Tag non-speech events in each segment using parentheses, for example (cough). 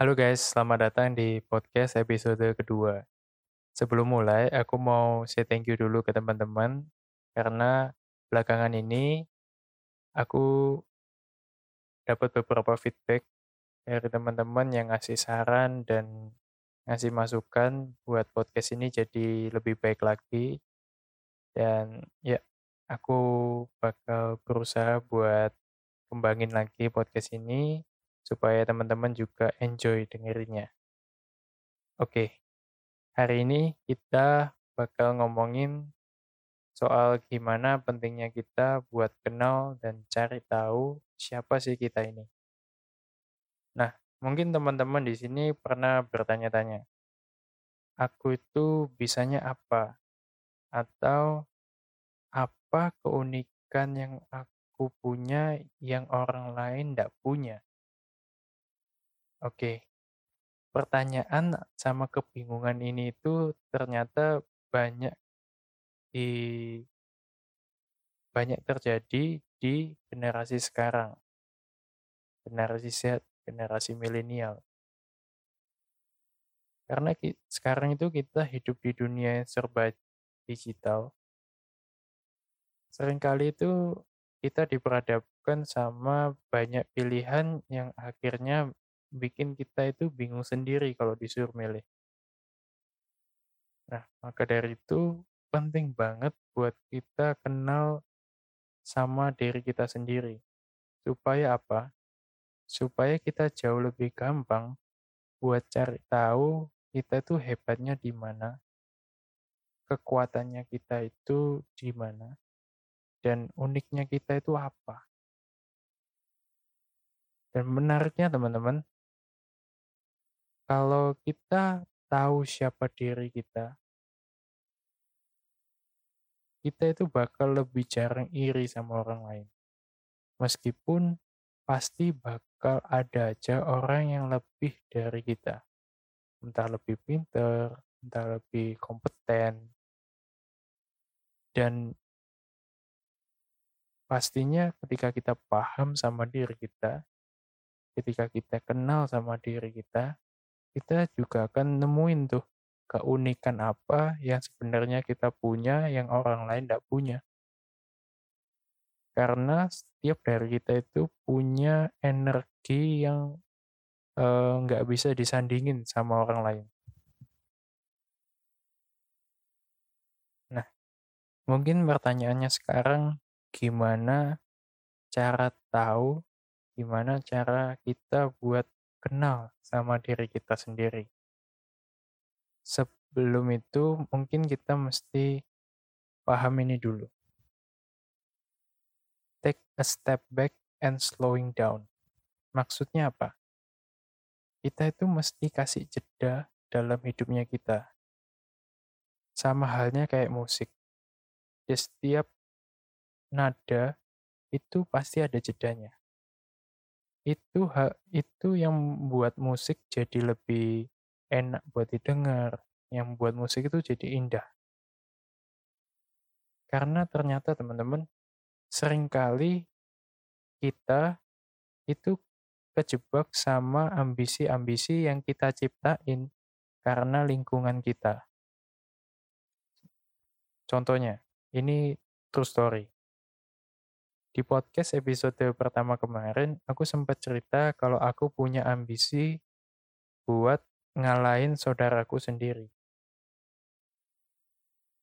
Halo guys, selamat datang di podcast episode kedua. Sebelum mulai, aku mau say thank you dulu ke teman-teman, karena belakangan ini aku dapat beberapa feedback dari teman-teman yang ngasih saran dan ngasih masukan buat podcast ini jadi lebih baik lagi. Dan ya, aku bakal berusaha buat kembangin lagi podcast ini supaya teman-teman juga enjoy dengerinnya. Oke, hari ini kita bakal ngomongin soal gimana pentingnya kita buat kenal dan cari tahu siapa sih kita ini. Nah, mungkin teman-teman di sini pernah bertanya-tanya, aku itu bisanya apa? Atau apa keunikan yang aku punya yang orang lain tidak punya? Oke, pertanyaan sama kebingungan ini itu ternyata banyak di banyak terjadi di generasi sekarang. Generasi Z, generasi milenial. Karena sekarang itu kita hidup di dunia yang serba digital. Seringkali itu kita diperhadapkan sama banyak pilihan yang akhirnya bikin kita itu bingung sendiri kalau disuruh milih. Nah, maka dari itu penting banget buat kita kenal sama diri kita sendiri. Supaya apa? Supaya kita jauh lebih gampang buat cari tahu kita itu hebatnya di mana, kekuatannya kita itu di mana, dan uniknya kita itu apa. Dan menariknya teman-teman, kalau kita tahu siapa diri kita, kita itu bakal lebih jarang iri sama orang lain. Meskipun pasti bakal ada aja orang yang lebih dari kita. Entah lebih pinter, entah lebih kompeten. Dan pastinya ketika kita paham sama diri kita, ketika kita kenal sama diri kita, kita juga akan nemuin tuh keunikan apa yang sebenarnya kita punya yang orang lain tidak punya. Karena setiap dari kita itu punya energi yang eh, nggak bisa disandingin sama orang lain. Nah, mungkin pertanyaannya sekarang gimana cara tahu, gimana cara kita buat kenal sama diri kita sendiri. Sebelum itu mungkin kita mesti paham ini dulu. Take a step back and slowing down. Maksudnya apa? Kita itu mesti kasih jeda dalam hidupnya kita. Sama halnya kayak musik. Di setiap nada itu pasti ada jedanya. Itu itu yang membuat musik jadi lebih enak buat didengar, yang membuat musik itu jadi indah. Karena ternyata teman-teman, sering kali kita itu kejebak sama ambisi-ambisi yang kita ciptain karena lingkungan kita. Contohnya, ini true story. Di podcast episode pertama kemarin, aku sempat cerita kalau aku punya ambisi buat ngalahin saudaraku sendiri.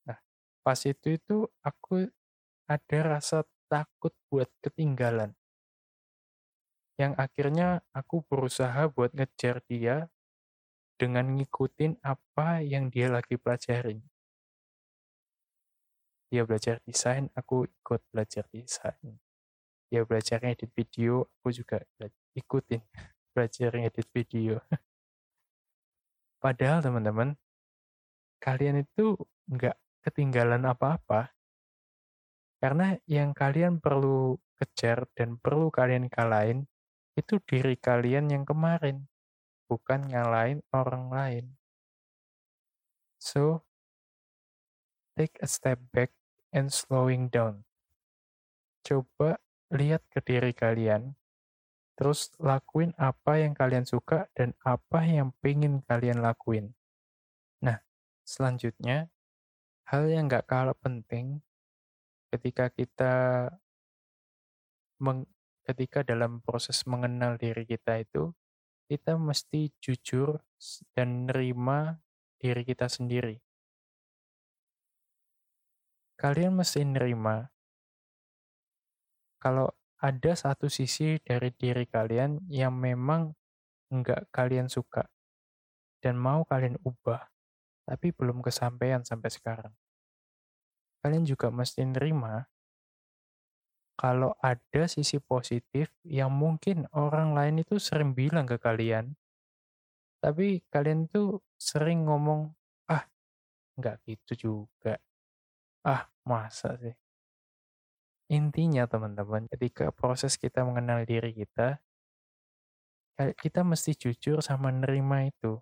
Nah, pas itu itu aku ada rasa takut buat ketinggalan. Yang akhirnya aku berusaha buat ngejar dia dengan ngikutin apa yang dia lagi pelajarin. Dia belajar desain, aku ikut belajar desain. Dia belajar edit video, aku juga ikutin (laughs) belajar edit video. (laughs) Padahal teman-teman, kalian itu nggak ketinggalan apa-apa. Karena yang kalian perlu kejar dan perlu kalian kalahin itu diri kalian yang kemarin, bukan ngalahin orang lain. So, take a step back and slowing down. Coba lihat ke diri kalian Terus lakuin apa yang kalian suka dan apa yang pengen kalian lakuin. Nah, selanjutnya, hal yang nggak kalah penting ketika kita meng, ketika dalam proses mengenal diri kita itu, kita mesti jujur dan nerima diri kita sendiri. Kalian mesti nerima kalau ada satu sisi dari diri kalian yang memang nggak kalian suka dan mau kalian ubah, tapi belum kesampaian sampai sekarang. Kalian juga mesti nerima kalau ada sisi positif yang mungkin orang lain itu sering bilang ke kalian, tapi kalian tuh sering ngomong, ah, nggak gitu juga. Ah, masa sih? Intinya teman-teman, ketika proses kita mengenal diri kita, kita mesti jujur sama nerima itu.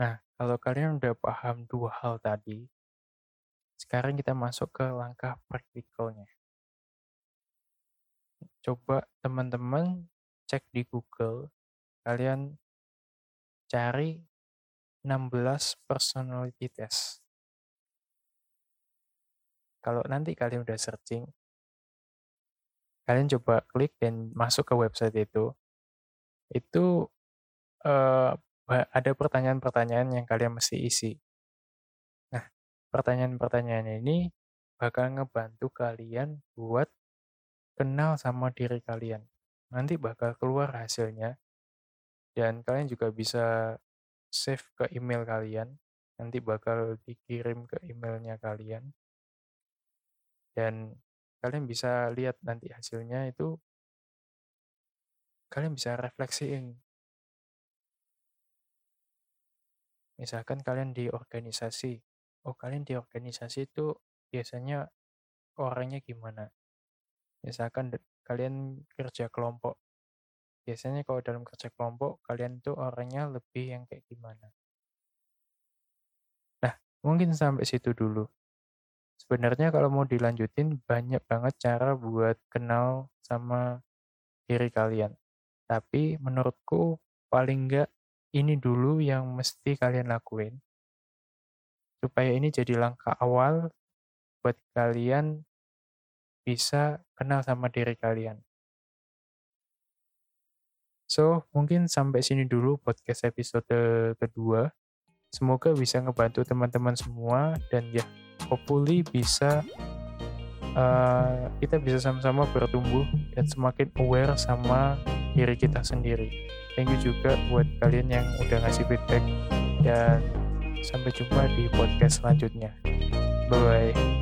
Nah, kalau kalian udah paham dua hal tadi, sekarang kita masuk ke langkah praktikalnya. Coba teman-teman cek di Google, kalian cari 16 personality test. Kalau nanti kalian udah searching, kalian coba klik dan masuk ke website itu. Itu uh, ada pertanyaan-pertanyaan yang kalian mesti isi. Nah, pertanyaan-pertanyaan ini bakal ngebantu kalian buat kenal sama diri kalian. Nanti bakal keluar hasilnya. Dan kalian juga bisa save ke email kalian. Nanti bakal dikirim ke emailnya kalian dan kalian bisa lihat nanti hasilnya itu kalian bisa refleksiin. Misalkan kalian di organisasi oh kalian di organisasi itu biasanya orangnya gimana? Misalkan kalian kerja kelompok biasanya kalau dalam kerja kelompok kalian tuh orangnya lebih yang kayak gimana? Nah mungkin sampai situ dulu Sebenarnya kalau mau dilanjutin banyak banget cara buat kenal sama diri kalian. Tapi menurutku paling enggak ini dulu yang mesti kalian lakuin. Supaya ini jadi langkah awal buat kalian bisa kenal sama diri kalian. So, mungkin sampai sini dulu podcast episode kedua. Semoga bisa ngebantu teman-teman semua dan ya hopefully bisa uh, kita bisa sama-sama bertumbuh dan semakin aware sama diri kita sendiri. Thank you juga buat kalian yang udah ngasih feedback dan sampai jumpa di podcast selanjutnya. Bye bye.